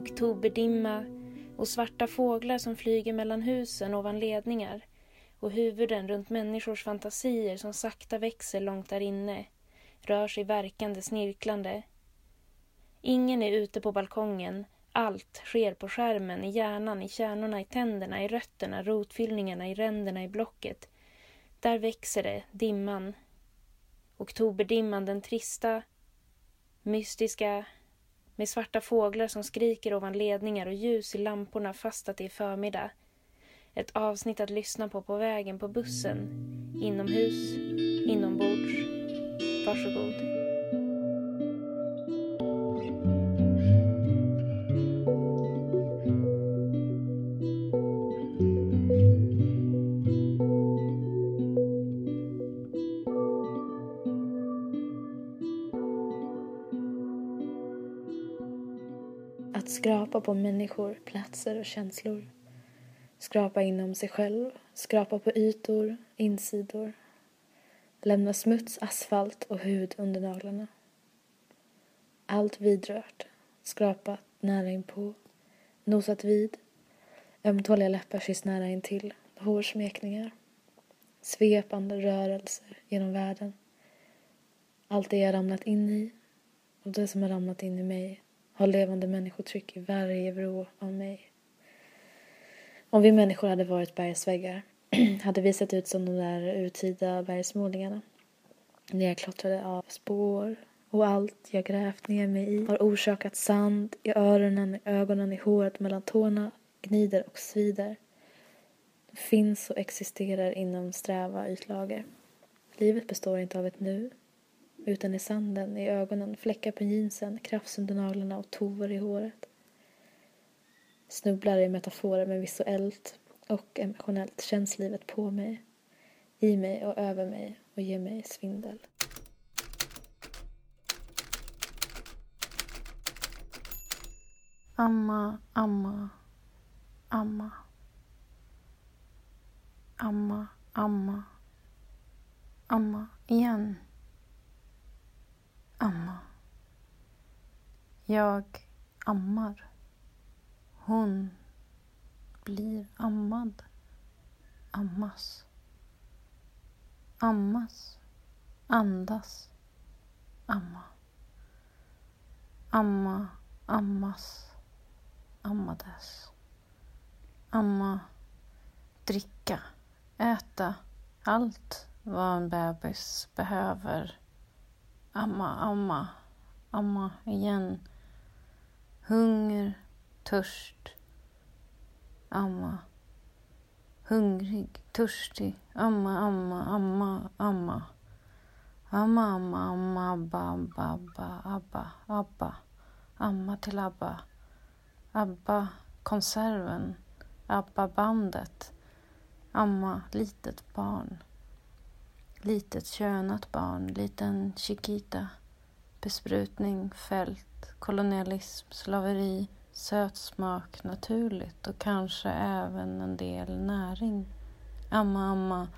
oktoberdimma och svarta fåglar som flyger mellan husen ovan ledningar och huvuden runt människors fantasier som sakta växer långt där inne, rör sig verkande snirklande. Ingen är ute på balkongen, allt sker på skärmen, i hjärnan, i kärnorna, i tänderna, i rötterna, rotfyllningarna, i ränderna, i blocket. Där växer det, dimman. Oktoberdimman, den trista, mystiska, med svarta fåglar som skriker ovan ledningar och ljus i lamporna fast att det är förmiddag. Ett avsnitt att lyssna på på vägen på bussen, inomhus, inombords. Varsågod. Skrapa på människor, platser och känslor. Skrapa inom sig själv, skrapa på ytor, insidor. Lämna smuts, asfalt och hud under naglarna. Allt vidrört, skrapat nära inpå, nosat vid, ömtåliga läppar kysst nära intill, hårsmekningar. Svepande rörelser genom världen. Allt det jag ramlat in i och det som har ramlat in i mig har levande människotryck i varje vrå av mig. Om vi människor hade varit bergsväggar hade vi sett ut som de där urtida bergsmålningarna. Nerklottrade av spår och allt jag grävt ner mig i har orsakat sand i öronen, i ögonen, i håret, mellan tårna, gnider och svider. Det finns och existerar inom sträva ytlager. Livet består inte av ett nu, utan i sanden, i ögonen, fläckar på jeansen, krafs under naglarna och tovor i håret. Snubblar i metaforer men visuellt och emotionellt känns livet på mig, i mig och över mig och ger mig svindel. Amma, amma, amma. Amma, amma, amma igen. Amma. Jag ammar. Hon blir ammad. Ammas. Ammas. Andas. Amma. Amma. Ammas. Ammades. Amma. Dricka. Äta. Allt vad en bebis behöver. Amma, amma, amma igen. Hunger, törst. Amma. Hungrig, törstig. Amma, amma, amma, amma. Amma, amma, amma, abba, abba, abba, abba, abba. Amma till Abba. Abba, konserven. Abba, bandet. Amma, litet barn. Litet könat barn, liten Chiquita. Besprutning, fält, kolonialism, slaveri, sötsmak, naturligt och kanske även en del näring. Amma, amma,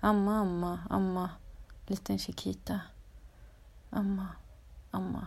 amma, amma, amma, liten Chiquita. Amma, amma.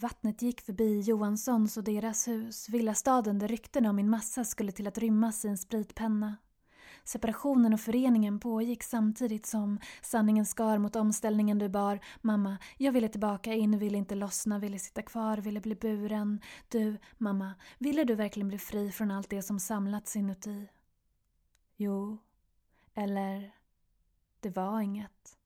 Vattnet gick förbi Johanssons och deras hus, villastaden där ryktena om min massa skulle till att rymmas i en spritpenna. Separationen och föreningen pågick samtidigt som sanningen skar mot omställningen du bar. Mamma, jag ville tillbaka in, ville inte lossna, ville sitta kvar, ville bli buren. Du, mamma, ville du verkligen bli fri från allt det som samlats inuti? Jo. Eller, det var inget.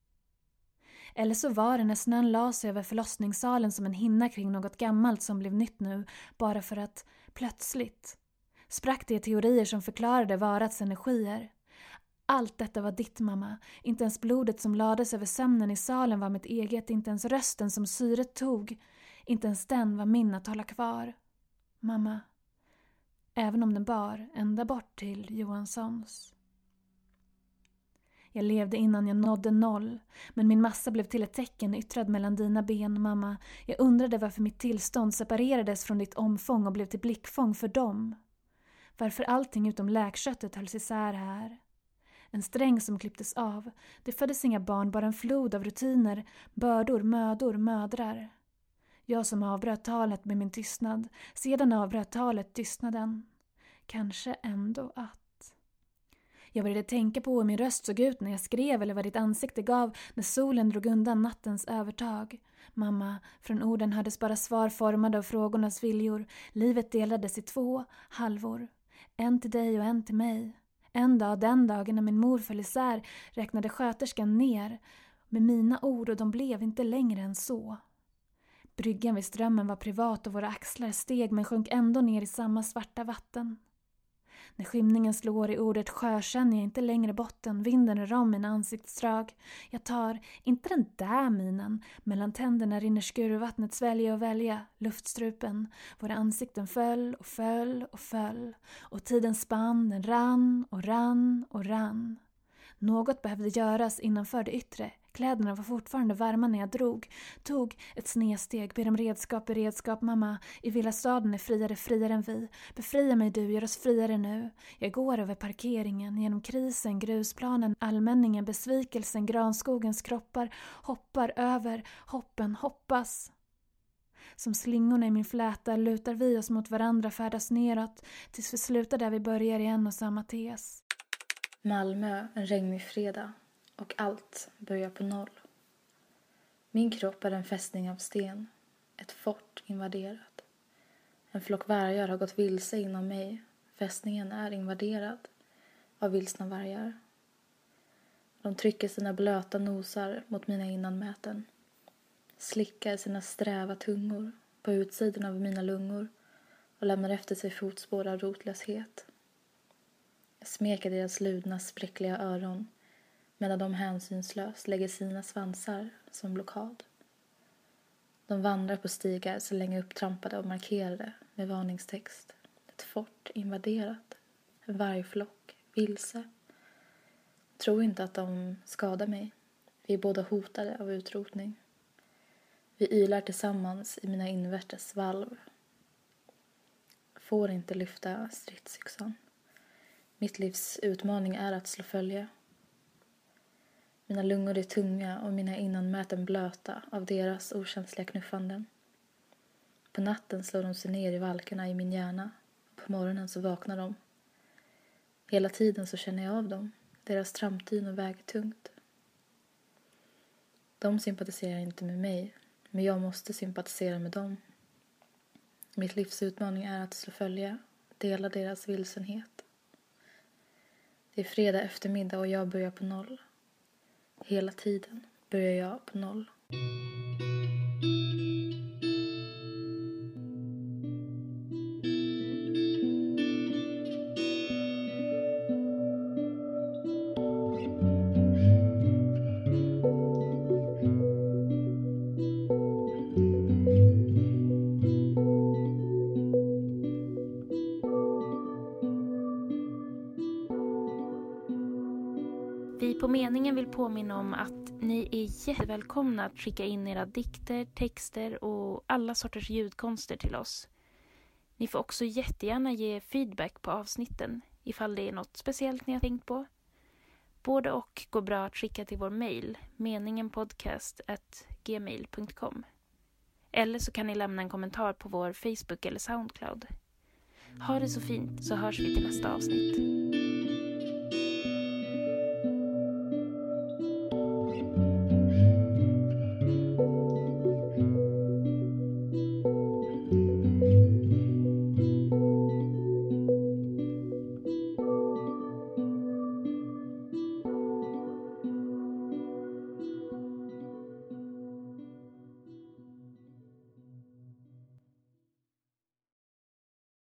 Eller så var det när snön la sig över förlossningssalen som en hinna kring något gammalt som blev nytt nu, bara för att, plötsligt, sprack det teorier som förklarade varats energier. Allt detta var ditt, mamma. Inte ens blodet som lades över sömnen i salen var mitt eget, inte ens rösten som syret tog. Inte ens den var min att hålla kvar. Mamma. Även om den bar ända bort till Johanssons. Jag levde innan jag nådde noll, men min massa blev till ett tecken yttrad mellan dina ben, mamma. Jag undrade varför mitt tillstånd separerades från ditt omfång och blev till blickfång för dem. Varför allting utom läkköttet hölls isär här. En sträng som klipptes av. Det föddes inga barn, bara en flod av rutiner, bördor, mödor, mödrar. Jag som avbröt talet med min tystnad, sedan avbröt talet tystnaden. Kanske ändå att jag började tänka på hur min röst såg ut när jag skrev eller vad ditt ansikte gav när solen drog undan nattens övertag. Mamma, från orden hördes bara svar formade av frågornas viljor. Livet delades i två halvor. En till dig och en till mig. En dag, den dagen när min mor föll isär, räknade sköterskan ner med mina ord och de blev inte längre än så. Bryggan vid strömmen var privat och våra axlar steg men sjönk ändå ner i samma svarta vatten. När skymningen slår i ordet sjö känner jag inte längre botten, vinden rör om mina ansiktsdrag. Jag tar, inte den där minen, mellan tänderna rinner skurvattnet svälja och välja, luftstrupen. Våra ansikten föll och föll och föll. Och tiden spann, den rann och rann och rann. Något behövde göras innanför det yttre. Kläderna var fortfarande varma när jag drog. Tog ett snedsteg, ber om redskap, beredskap, mamma. I villastaden är friare friare än vi. Befria mig du, gör oss friare nu. Jag går över parkeringen, genom krisen, grusplanen, allmänningen, besvikelsen, granskogens kroppar. Hoppar över, hoppen, hoppas. Som slingorna i min fläta lutar vi oss mot varandra, färdas neråt tills vi slutar där vi börjar i en och samma tes. Malmö, en regnig fredag och allt börjar på noll. Min kropp är en fästning av sten, ett fort invaderat. En flock vargar har gått vilse inom mig. Fästningen är invaderad av vilsna vargar. De trycker sina blöta nosar mot mina innanmäten slickar sina sträva tungor på utsidan av mina lungor och lämnar efter sig fotspår av rotlöshet. Jag smeker deras ludna, spräckliga öron medan de hänsynslöst lägger sina svansar som blockad. De vandrar på stigar så länge upptrampade och markerade med varningstext. Ett fort invaderat. En vargflock. Vilse. Tro inte att de skadar mig. Vi är båda hotade av utrotning. Vi ylar tillsammans i mina invärtes valv. Får inte lyfta stridsyxan. Mitt livs utmaning är att slå följe. Mina lungor är tunga och mina innanmäten blöta av deras okänsliga knuffanden. På natten slår de sig ner i valkarna i min hjärna. På morgonen så vaknar de. Hela tiden så känner jag av dem. Deras trampdynor väger tungt. De sympatiserar inte med mig men jag måste sympatisera med dem. Mitt livs utmaning är att slå följe, dela deras vilsenhet. Det är fredag eftermiddag och jag börjar på noll. Hela tiden börjar jag på noll. Meningen vill påminna om att ni är jättevälkomna att skicka in era dikter, texter och alla sorters ljudkonster till oss. Ni får också jättegärna ge feedback på avsnitten ifall det är något speciellt ni har tänkt på. Både och går bra att skicka till vår mejl, meningenpodcast.gmail.com. Eller så kan ni lämna en kommentar på vår Facebook eller Soundcloud. Ha det så fint så hörs vi till nästa avsnitt.